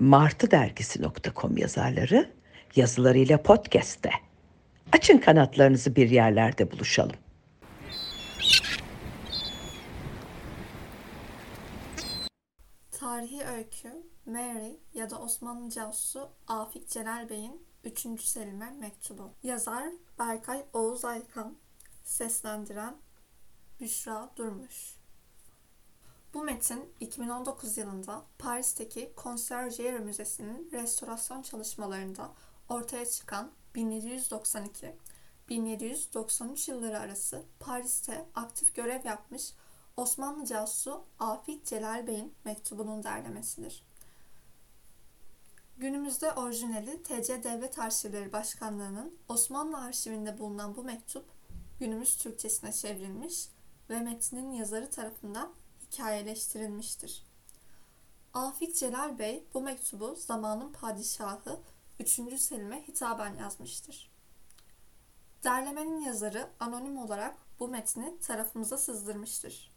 martıdergisi.com yazarları yazılarıyla podcast'te. Açın kanatlarınızı bir yerlerde buluşalım. Tarihi öykü Mary ya da Osmanlı casusu Afik Celal Bey'in 3. Selim'e mektubu. Yazar Berkay Oğuz Aykan. Seslendiren Büşra Durmuş. Bu metin 2019 yılında Paris'teki Conservatoire Müzesi'nin restorasyon çalışmalarında ortaya çıkan 1792-1793 yılları arası Paris'te aktif görev yapmış Osmanlı casusu Afik Celal Bey'in mektubunun derlemesidir. Günümüzde orijinali TC Devlet Arşivleri Başkanlığı'nın Osmanlı arşivinde bulunan bu mektup günümüz Türkçesine çevrilmiş ve metnin yazarı tarafından hikayeleştirilmiştir. Afik Celal Bey bu mektubu zamanın padişahı 3. Selim'e hitaben yazmıştır. Derlemenin yazarı anonim olarak bu metni tarafımıza sızdırmıştır.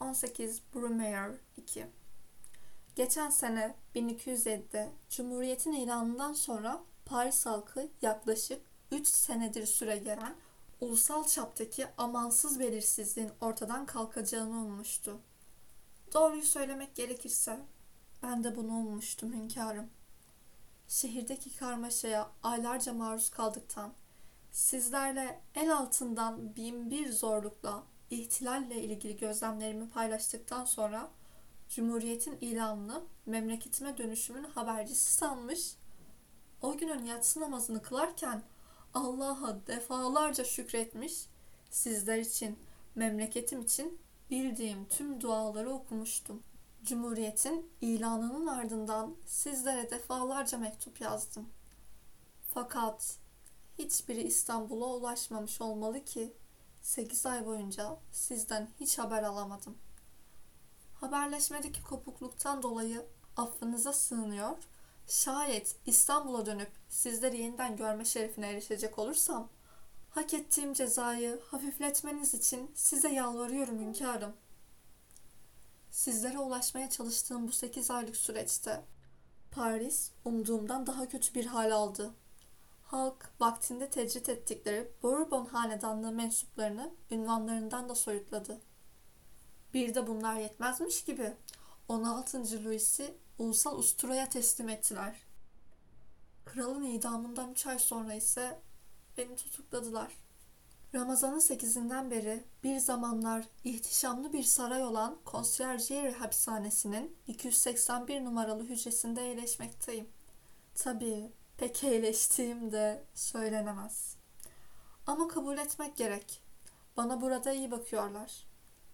18 Brumaire 2 Geçen sene 1207'de Cumhuriyet'in ilanından sonra Paris halkı yaklaşık 3 senedir süre gelen ulusal çaptaki amansız belirsizliğin ortadan kalkacağını ummuştu. Doğruyu söylemek gerekirse ben de bunu ummuştum hünkârım. Şehirdeki karmaşaya aylarca maruz kaldıktan, sizlerle el altından bin bir zorlukla ihtilalle ilgili gözlemlerimi paylaştıktan sonra Cumhuriyet'in ilanını memleketime dönüşümün habercisi sanmış, o günün yatsı namazını kılarken Allah'a defalarca şükretmiş, sizler için, memleketim için bildiğim tüm duaları okumuştum. Cumhuriyetin ilanının ardından sizlere defalarca mektup yazdım. Fakat hiçbiri İstanbul'a ulaşmamış olmalı ki 8 ay boyunca sizden hiç haber alamadım. Haberleşmedeki kopukluktan dolayı affınıza sığınıyor Şayet İstanbul'a dönüp sizleri yeniden görme şerefine erişecek olursam, hak ettiğim cezayı hafifletmeniz için size yalvarıyorum hünkârım. Sizlere ulaşmaya çalıştığım bu sekiz aylık süreçte Paris umduğumdan daha kötü bir hal aldı. Halk vaktinde tecrit ettikleri Bourbon hanedanlığı mensuplarını ünvanlarından da soyutladı. Bir de bunlar yetmezmiş gibi 16. Louis'i ulusal usturaya teslim ettiler. Kralın idamından 3 ay sonra ise beni tutukladılar. Ramazan'ın 8'inden beri bir zamanlar ihtişamlı bir saray olan Conciergerie hapishanesinin 281 numaralı hücresinde eğleşmekteyim. Tabii pek eğleştiğim de söylenemez. Ama kabul etmek gerek. Bana burada iyi bakıyorlar.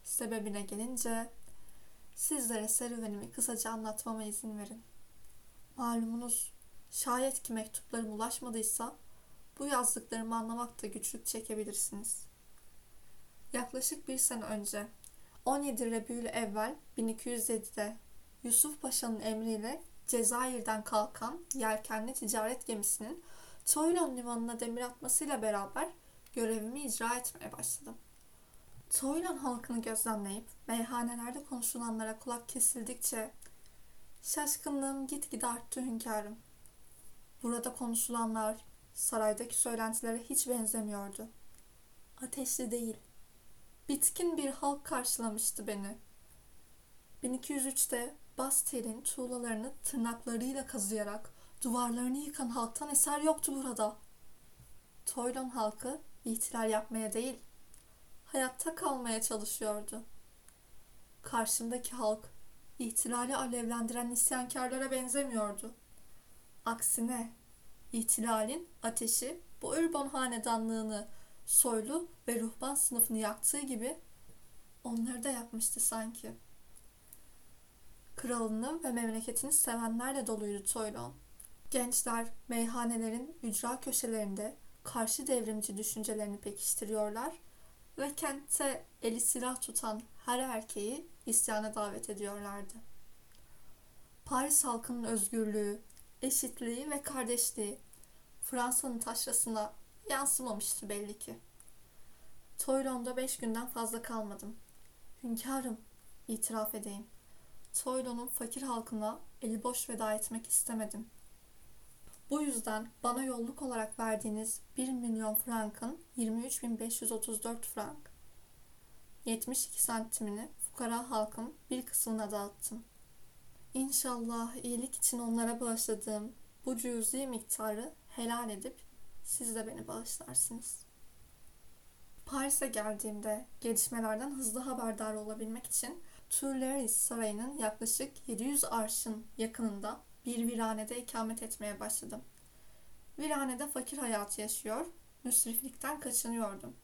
Sebebine gelince Sizlere serüvenimi kısaca anlatmama izin verin. Malumunuz şayet ki mektuplarım ulaşmadıysa bu yazdıklarımı anlamakta güçlük çekebilirsiniz. Yaklaşık bir sene önce 17 Rebül evvel 1207'de Yusuf Paşa'nın emriyle Cezayir'den kalkan yelkenli ticaret gemisinin Toylon limanına demir atmasıyla beraber görevimi icra etmeye başladım. Toylan halkını gözlemleyip meyhanelerde konuşulanlara kulak kesildikçe şaşkınlığım gitgide arttı hünkârım. Burada konuşulanlar saraydaki söylentilere hiç benzemiyordu. Ateşli değil, bitkin bir halk karşılamıştı beni. 1203'te Bastel'in tuğlalarını tırnaklarıyla kazıyarak duvarlarını yıkan halktan eser yoktu burada. Toylon halkı ihtilal yapmaya değil, hayatta kalmaya çalışıyordu. Karşımdaki halk ihtilali alevlendiren isyankarlara benzemiyordu. Aksine ihtilalin ateşi bu Ürbon hanedanlığını, soylu ve ruhban sınıfını yaktığı gibi onları da yakmıştı sanki. Kralını ve memleketini sevenlerle doluydu Toylon. Gençler meyhanelerin ücra köşelerinde karşı devrimci düşüncelerini pekiştiriyorlar ve kentte eli silah tutan her erkeği isyana davet ediyorlardı. Paris halkının özgürlüğü, eşitliği ve kardeşliği Fransa'nın taşrasına yansımamıştı belli ki. Toylon'da beş günden fazla kalmadım. Hünkârım, itiraf edeyim. Toylo'nun fakir halkına eli boş veda etmek istemedim. Bu yüzden bana yolluk olarak verdiğiniz 1 milyon frankın 23.534 frank, 72 santimini fukara halkın bir kısmına dağıttım. İnşallah iyilik için onlara bağışladığım bu cüzi miktarı helal edip siz de beni bağışlarsınız. Paris'e geldiğimde gelişmelerden hızlı haberdar olabilmek için Tuileries Sarayı'nın yaklaşık 700 arşın yakınında bir viranede ikamet etmeye başladım. Viranede fakir hayatı yaşıyor, müsriflikten kaçınıyordum.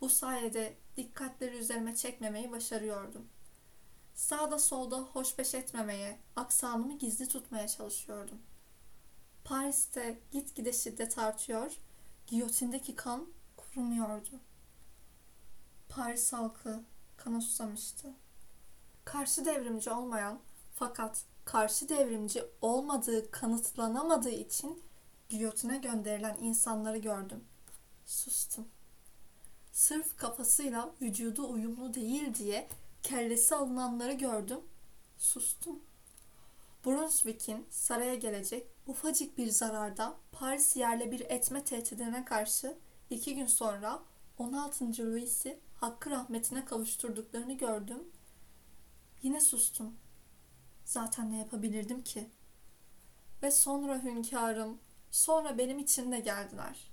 Bu sayede dikkatleri üzerime çekmemeyi başarıyordum. Sağda solda hoşbeş etmemeye, aksanımı gizli tutmaya çalışıyordum. Paris'te gitgide şiddet artıyor, giyotindeki kan kurumuyordu. Paris halkı kana susamıştı. Karşı devrimci olmayan fakat karşı devrimci olmadığı kanıtlanamadığı için giyotine gönderilen insanları gördüm. Sustum. Sırf kafasıyla vücudu uyumlu değil diye kellesi alınanları gördüm. Sustum. Brunswick'in saraya gelecek ufacık bir zararda Paris yerle bir etme tehdidine karşı iki gün sonra 16. Louis'i hakkı rahmetine kavuşturduklarını gördüm. Yine sustum. Zaten ne yapabilirdim ki? Ve sonra hünkârım, sonra benim için de geldiler.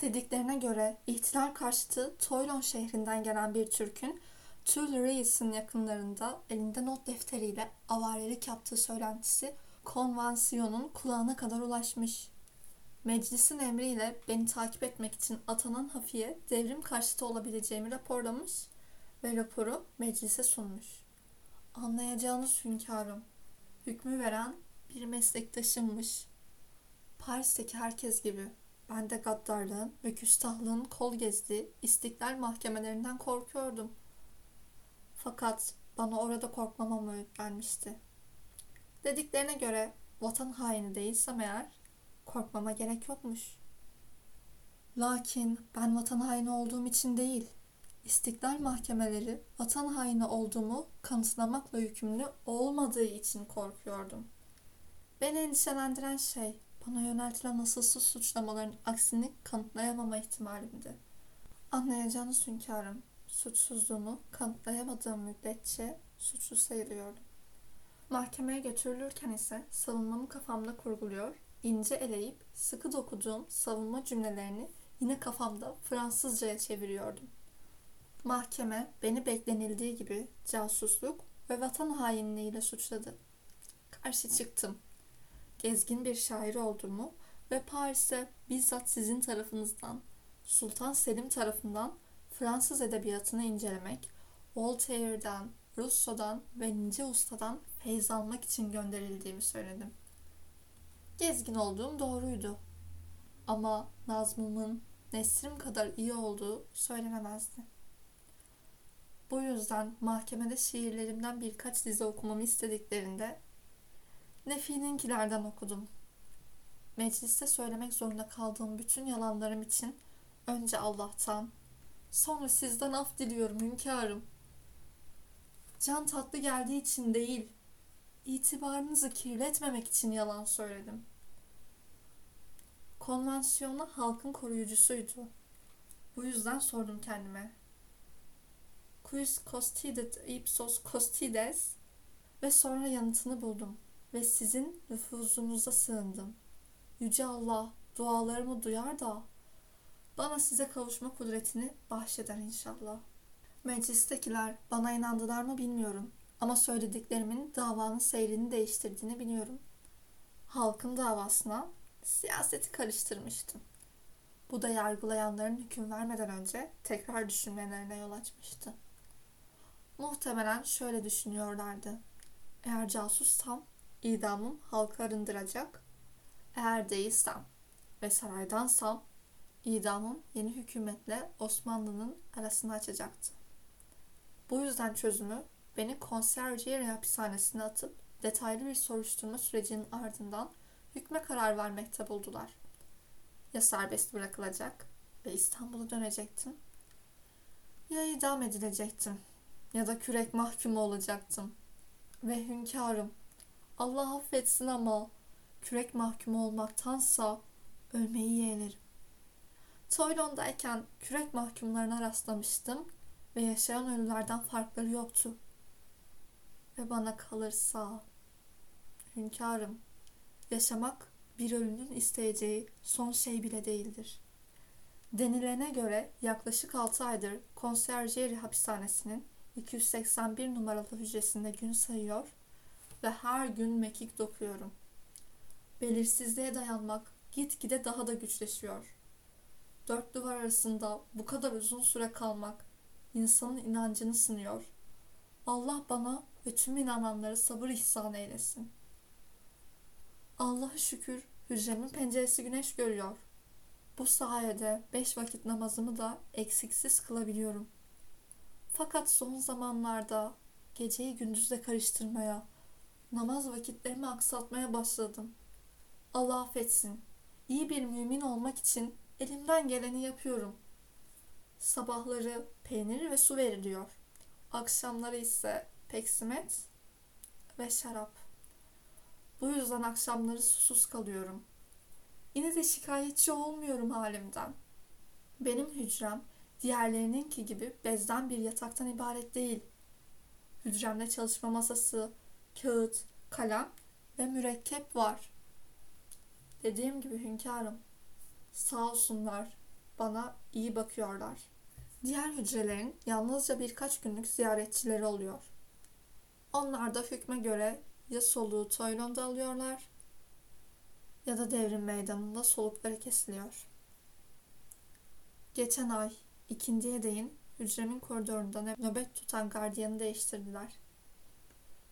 Dediklerine göre ihtilal karşıtı Toylon şehrinden gelen bir Türk'ün Tuileриes'in yakınlarında elinde not defteriyle avarelik yaptığı söylentisi konvansiyonun kulağına kadar ulaşmış. Meclisin emriyle beni takip etmek için atanan hafiye devrim karşıtı olabileceğimi raporlamış ve raporu meclise sunmuş. Anlayacağınız hünkârım, hükmü veren bir meslektaşımmış. Paris'teki herkes gibi ben de gaddarlığın ve küstahlığın kol gezdiği istiklal mahkemelerinden korkuyordum. Fakat bana orada korkmamam öğütlenmişti. Dediklerine göre vatan haini değilsem eğer korkmama gerek yokmuş. Lakin ben vatan haini olduğum için değil, istiklal mahkemeleri vatan haini olduğumu kanıtlamakla yükümlü olmadığı için korkuyordum. Beni endişelendiren şey bana yöneltilen asılsız suçlamaların aksini kanıtlayamama ihtimalimdi. Anlayacağınız hünkârım, suçsuzluğumu kanıtlayamadığım müddetçe suçlu sayılıyordum. Mahkemeye götürülürken ise savunmamı kafamda kurguluyor, ince eleyip sıkı dokuduğum savunma cümlelerini yine kafamda Fransızcaya çeviriyordum. Mahkeme beni beklenildiği gibi casusluk ve vatan hainliğiyle suçladı. Karşı çıktım. Gezgin bir şair olduğumu ve Paris'e bizzat sizin tarafınızdan, Sultan Selim tarafından Fransız edebiyatını incelemek, Voltaire'den, Rousseau'dan ve Nice Usta'dan feyz almak için gönderildiğimi söyledim. Gezgin olduğum doğruydu. Ama Nazmımın Nesrim kadar iyi olduğu söylenemezdi. Bu yüzden mahkemede şiirlerimden birkaç dize okumamı istediklerinde Nefi'ninkilerden okudum. Mecliste söylemek zorunda kaldığım bütün yalanlarım için önce Allah'tan, sonra sizden af diliyorum hünkârım. Can tatlı geldiği için değil, itibarınızı kirletmemek için yalan söyledim. Konvansiyona halkın koruyucusuydu. Bu yüzden sordum kendime. Quis costidet ipsos costides? Ve sonra yanıtını buldum ve sizin nüfuzunuza sığındım. Yüce Allah dualarımı duyar da bana size kavuşma kudretini bahşeder inşallah. Meclistekiler bana inandılar mı bilmiyorum ama söylediklerimin davanın seyrini değiştirdiğini biliyorum. Halkın davasına siyaseti karıştırmıştım. Bu da yargılayanların hüküm vermeden önce tekrar düşünmelerine yol açmıştı. Muhtemelen şöyle düşünüyorlardı. Eğer casussam idamım halkı arındıracak. Eğer değilsem ve saraydansam idamım yeni hükümetle Osmanlı'nın arasını açacaktı. Bu yüzden çözümü beni konserciye hapishanesine atıp detaylı bir soruşturma sürecinin ardından hükme karar vermekte buldular. Ya serbest bırakılacak ve İstanbul'a dönecektim ya idam edilecektim ya da kürek mahkumu olacaktım. Ve hünkârım, Allah affetsin ama kürek mahkumu olmaktansa ölmeyi yeğlerim. Toylon'dayken kürek mahkumlarına rastlamıştım ve yaşayan ölülerden farkları yoktu. Ve bana kalırsa, hünkârım, yaşamak bir ölünün isteyeceği son şey bile değildir. Denilene göre yaklaşık 6 aydır Consergieri hapishanesinin 281 numaralı hücresinde gün sayıyor ve her gün mekik dokuyorum. Belirsizliğe dayanmak gitgide daha da güçleşiyor. Dört duvar arasında bu kadar uzun süre kalmak insanın inancını sınıyor. Allah bana ve tüm inananlara sabır ihsan eylesin. Allah'a şükür hücremin penceresi güneş görüyor. Bu sayede beş vakit namazımı da eksiksiz kılabiliyorum. Fakat son zamanlarda geceyi gündüzle karıştırmaya, namaz vakitlerimi aksatmaya başladım. Allah affetsin. İyi bir mümin olmak için elimden geleni yapıyorum. Sabahları peynir ve su veriliyor. Akşamları ise peksimet ve şarap. Bu yüzden akşamları susuz kalıyorum. Yine de şikayetçi olmuyorum halimden. Benim hücrem diğerlerininki gibi bezden bir yataktan ibaret değil. Hücremde çalışma masası, kağıt, kalem ve mürekkep var. Dediğim gibi hünkârım, sağ olsunlar bana iyi bakıyorlar. Diğer hücrelerin yalnızca birkaç günlük ziyaretçileri oluyor. Onlar da hükme göre ya soluğu Toylon'da alıyorlar ya da devrim meydanında solukları kesiliyor. Geçen ay ikindiye değin hücremin koridorunda nöbet tutan gardiyanı değiştirdiler.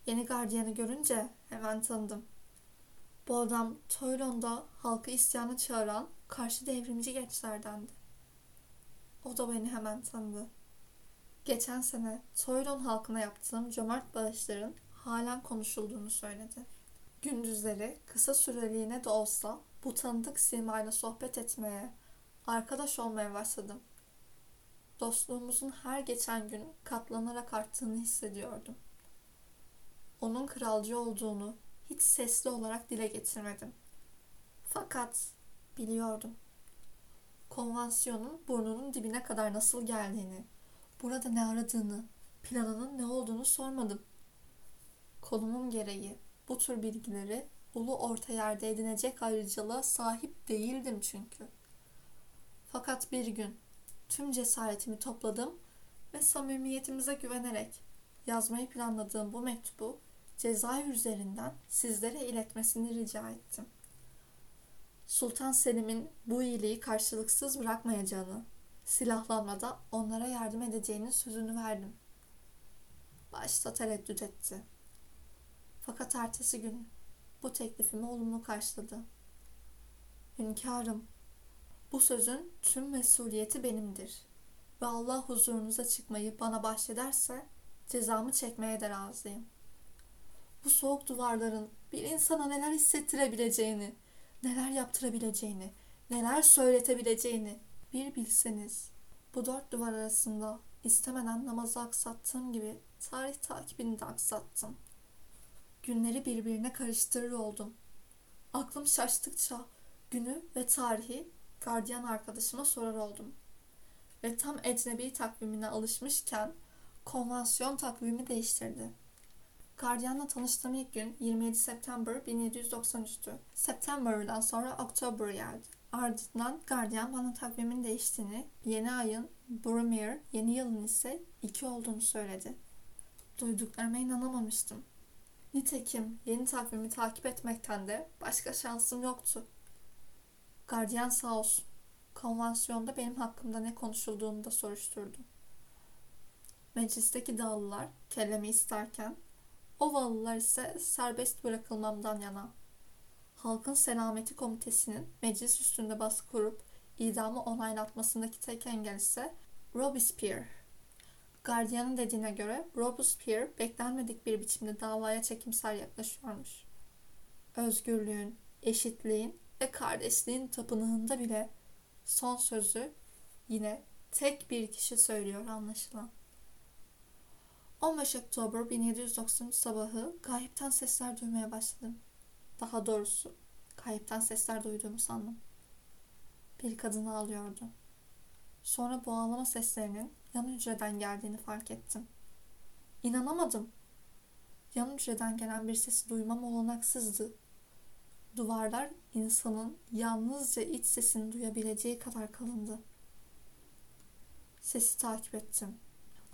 Yeni gardiyanı görünce hemen tanıdım. Bu adam Toylon'da halkı isyana çağıran karşı devrimci gençlerdendi. O da beni hemen tanıdı. Geçen sene Toylon halkına yaptığım cömert bağışların halen konuşulduğunu söyledi. Gündüzleri kısa süreliğine de olsa bu tanıdık simayla sohbet etmeye, arkadaş olmaya başladım. Dostluğumuzun her geçen gün katlanarak arttığını hissediyordum. Onun kralcı olduğunu hiç sesli olarak dile getirmedim. Fakat biliyordum. Konvansiyonun burnunun dibine kadar nasıl geldiğini, burada ne aradığını, planının ne olduğunu sormadım. Konumum gereği bu tür bilgileri ulu orta yerde edinecek ayrıcalığa sahip değildim çünkü. Fakat bir gün tüm cesaretimi topladım ve samimiyetimize güvenerek yazmayı planladığım bu mektubu Cezayir üzerinden sizlere iletmesini rica ettim. Sultan Selim'in bu iyiliği karşılıksız bırakmayacağını, silahlanmada onlara yardım edeceğinin sözünü verdim. Başta tereddüt etti. Fakat ertesi gün bu teklifimi olumlu karşıladı. Hünkârım, bu sözün tüm mesuliyeti benimdir ve Allah huzurunuza çıkmayı bana bahşederse cezamı çekmeye de razıyım. Bu soğuk duvarların bir insana neler hissettirebileceğini, neler yaptırabileceğini, neler söyletebileceğini bir bilseniz. Bu dört duvar arasında istemeden namazı aksattığım gibi tarih takibini de aksattım. Günleri birbirine karıştırır oldum. Aklım şaştıkça günü ve tarihi gardiyan arkadaşıma sorar oldum. Ve tam ecnebi takvimine alışmışken konvansiyon takvimi değiştirdi. Gardiyanla tanıştığım ilk gün 27 September 1793'tü. September'dan sonra October geldi. Ardından gardiyan bana takvimin değiştiğini, yeni ayın Boromir, yeni yılın ise iki olduğunu söyledi. Duyduklarıma inanamamıştım. Nitekim yeni takvimi takip etmekten de başka şansım yoktu. Gardiyan sağ olsun. Konvansiyonda benim hakkımda ne konuşulduğunu da soruşturdu. Meclisteki dağlılar kellemi isterken Ovalılar ise serbest bırakılmamdan yana. Halkın Selameti Komitesi'nin meclis üstünde baskı kurup idamı onaylatmasındaki tek engel ise Robespierre. Gardiyanın dediğine göre Robespierre beklenmedik bir biçimde davaya çekimsel yaklaşıyormuş. Özgürlüğün, eşitliğin ve kardeşliğin tapınağında bile son sözü yine tek bir kişi söylüyor anlaşılan. 15 Oktober 1793 sabahı gayipten sesler duymaya başladım. Daha doğrusu gayipten sesler duyduğumu sandım. Bir kadın ağlıyordu. Sonra bu ağlama seslerinin yan hücreden geldiğini fark ettim. İnanamadım. Yan hücreden gelen bir sesi duymam olanaksızdı. Duvarlar insanın yalnızca iç sesini duyabileceği kadar kalındı. Sesi takip ettim.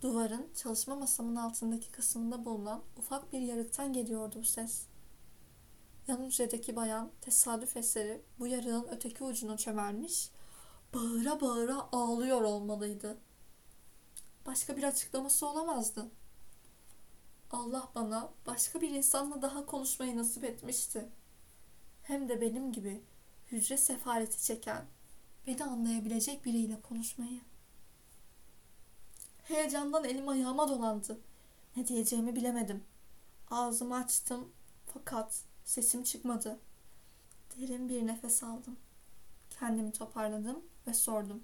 Duvarın çalışma masamın altındaki kısmında bulunan ufak bir yarıktan geliyordu bu ses. Yan hücredeki bayan tesadüf eseri bu yarığın öteki ucuna çömelmiş, bağıra bağıra ağlıyor olmalıydı. Başka bir açıklaması olamazdı. Allah bana başka bir insanla daha konuşmayı nasip etmişti. Hem de benim gibi hücre sefaleti çeken, beni anlayabilecek biriyle konuşmayı. Heyecandan elim ayağıma dolandı. Ne diyeceğimi bilemedim. Ağzımı açtım fakat sesim çıkmadı. Derin bir nefes aldım. Kendimi toparladım ve sordum.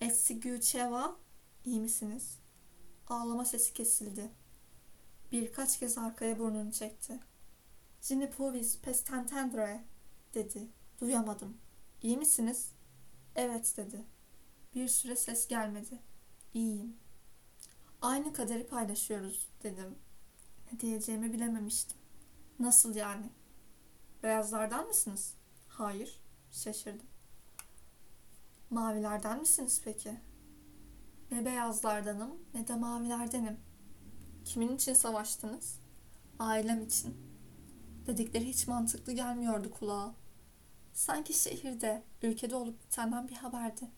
Etsi Güçeva, iyi misiniz? Ağlama sesi kesildi. Birkaç kez arkaya burnunu çekti. Jini povis pestentendre dedi. Duyamadım. İyi misiniz? Evet dedi. Bir süre ses gelmedi. İyiyim. Aynı kaderi paylaşıyoruz dedim. Ne diyeceğimi bilememiştim. Nasıl yani? Beyazlardan mısınız? Hayır. Şaşırdım. Mavilerden misiniz peki? Ne beyazlardanım ne de mavilerdenim. Kimin için savaştınız? Ailem için. Dedikleri hiç mantıklı gelmiyordu kulağa. Sanki şehirde, ülkede olup bitenden bir haberdi.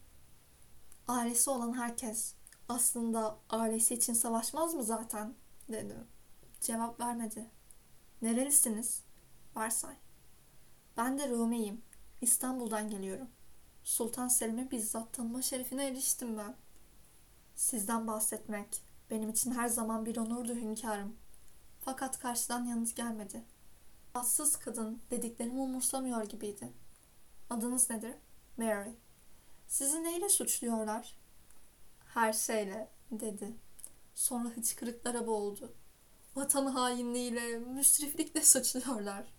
Ailesi olan herkes aslında ailesi için savaşmaz mı zaten dedim. Cevap vermedi. Nerelisiniz? Varsay. Ben de Rumi'yim. İstanbul'dan geliyorum. Sultan Selim'i bizzat tanıma şerefine eriştim ben. Sizden bahsetmek benim için her zaman bir onurdu hünkârım. Fakat karşıdan yanıt gelmedi. Bassız kadın dediklerimi umursamıyor gibiydi. Adınız nedir? Mary. Sizi neyle suçluyorlar? Her şeyle, dedi. Sonra hıçkırıklara boğuldu. Vatan hainliğiyle, müsriflikle suçluyorlar.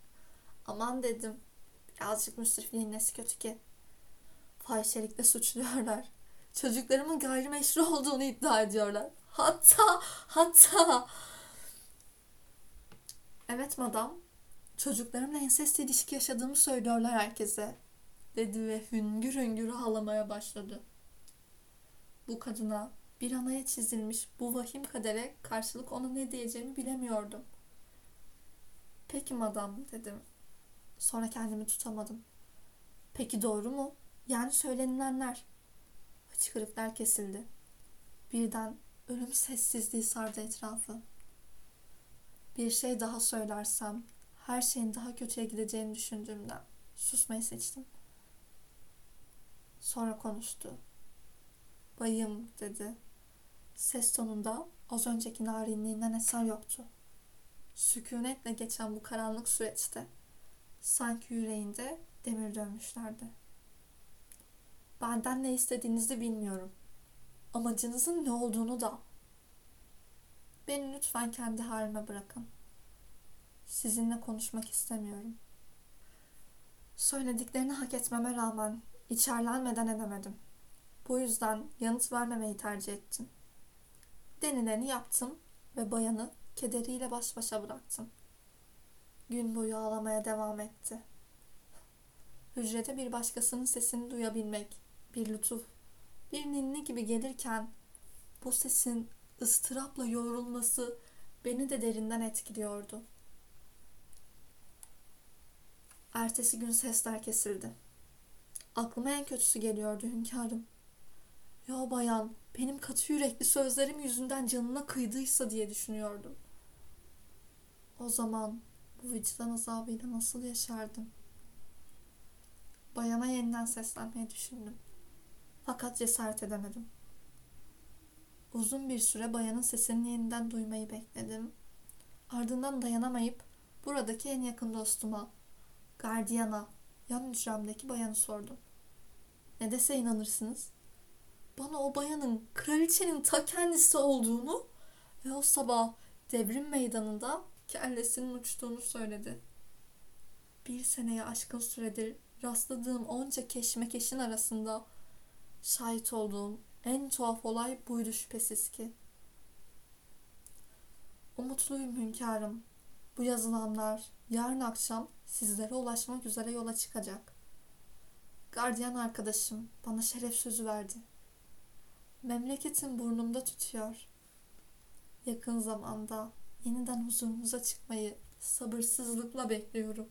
Aman dedim. Birazcık müsrifliğin nesi kötü ki? Fahişelikle suçluyorlar. Çocuklarımın gayrimeşru olduğunu iddia ediyorlar. Hatta, hatta... Evet madam, çocuklarımla ensest ilişki yaşadığımı söylüyorlar herkese. Dedi ve hüngür hüngür ağlamaya başladı. Bu kadına bir anaya çizilmiş bu vahim kadere karşılık ona ne diyeceğimi bilemiyordum. Peki madam dedim. Sonra kendimi tutamadım. Peki doğru mu? Yani söylenilenler. Hıçkırıklar kesildi. Birden ölüm sessizliği sardı etrafı. Bir şey daha söylersem her şeyin daha kötüye gideceğini düşündüğümden susmayı seçtim. Sonra konuştu. Bayım dedi. Ses tonunda az önceki narinliğinden eser yoktu. Sükunetle geçen bu karanlık süreçte sanki yüreğinde demir dönmüşlerdi. Benden ne istediğinizi bilmiyorum. Amacınızın ne olduğunu da. Beni lütfen kendi halime bırakın. Sizinle konuşmak istemiyorum. Söylediklerini hak etmeme rağmen içerlenmeden edemedim. Bu yüzden yanıt vermemeyi tercih ettim. Denileni yaptım ve bayanı kederiyle baş başa bıraktım. Gün boyu ağlamaya devam etti. Hücrede bir başkasının sesini duyabilmek, bir lütuf, bir ninni gibi gelirken bu sesin ıstırapla yoğrulması beni de derinden etkiliyordu. Ertesi gün sesler kesildi. Aklıma en kötüsü geliyordu hünkârım. Ya bayan, benim katı yürekli sözlerim yüzünden canına kıydıysa diye düşünüyordum. O zaman bu vicdan azabıyla nasıl yaşardım? Bayana yeniden seslenmeyi düşündüm. Fakat cesaret edemedim. Uzun bir süre bayanın sesini yeniden duymayı bekledim. Ardından dayanamayıp buradaki en yakın dostuma, gardiyana, yan hücremdeki bayanı sordum. Ne dese inanırsınız? Bana o bayanın kraliçenin ta kendisi olduğunu ve o sabah devrim meydanında kellesinin uçtuğunu söyledi. Bir seneye aşkın süredir rastladığım onca keşmekeşin arasında şahit olduğum en tuhaf olay buydu şüphesiz ki. Umutluyum hünkârım. Bu yazılanlar yarın akşam sizlere ulaşmak üzere yola çıkacak. Gardiyan arkadaşım bana şeref sözü verdi. Memleketin burnumda tutuyor. Yakın zamanda yeniden huzurunuza çıkmayı sabırsızlıkla bekliyorum.